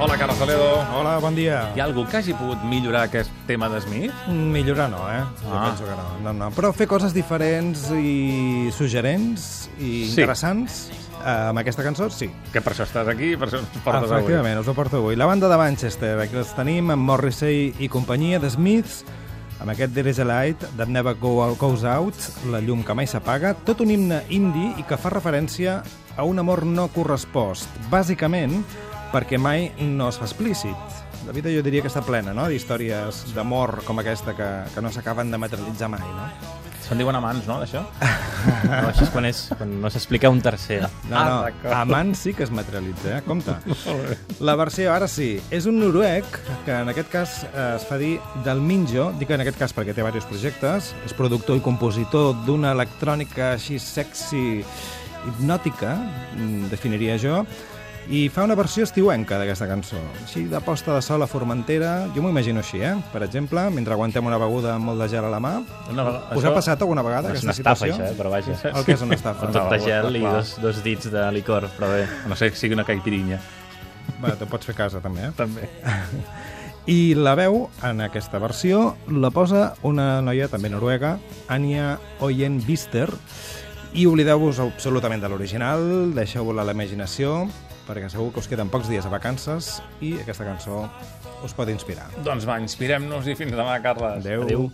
Hola, Carlos Toledo. Hola, bon dia. Hi ha algú que hagi pogut millorar aquest tema de Smith? Millorar no, eh? Jo Ah. penso que no. no, no. Però fer coses diferents i suggerents i Sí. interessants eh, amb aquesta cançó, sí. Que per això estàs aquí, per això ens portes avui. Efectivament, us ho porto avui. La banda de Manchester, aquí els tenim amb Morrissey i companyia de Smiths, amb aquest There is a light that never go, goes out, la llum que mai s'apaga, tot un himne indie i que fa referència a un amor no correspost, bàsicament perquè mai no es fa explícit. La vida jo diria que està plena no? d'històries d'amor com aquesta que, que no s'acaben de materialitzar mai. No? Se'n diuen amants, no, d'això? No, això és quan, és, quan no s'explica un tercer. No, Ah, no, d'acord. amant sí que es materialitza, eh? Compte. La versió, ara sí, és un noruec que en aquest cas eh, es fa dir del Minjo, dic en aquest cas perquè té diversos projectes, és productor i compositor d'una electrònica així sexy, hipnòtica, mm, definiria jo, i fa una versió estiuenca d'aquesta cançó, així de posta de sol a Formentera, jo m'ho imagino així, eh? Per exemple, mentre aguantem una beguda amb molt de gel a la mà. Una vegada- Us això- ha passat alguna vegada És aquesta una estafa, situació? això, eh? però vaja. El que és una estafa? Amb tot de gel i dos, dos dits de licor, però bé. No sé que sigui una caipirinha. Bueno, te pots fer a casa, també, eh? També. I la veu, en aquesta versió, la posa una noia també noruega, Anya Oyen Bister, i oblideu-vos absolutament de l'original, deixeu-ho a la imaginació, perquè segur que us queden pocs dies a vacances i aquesta cançó us pot inspirar. Doncs va, inspirem-nos i fins demà, Carles. Adéu. Adéu.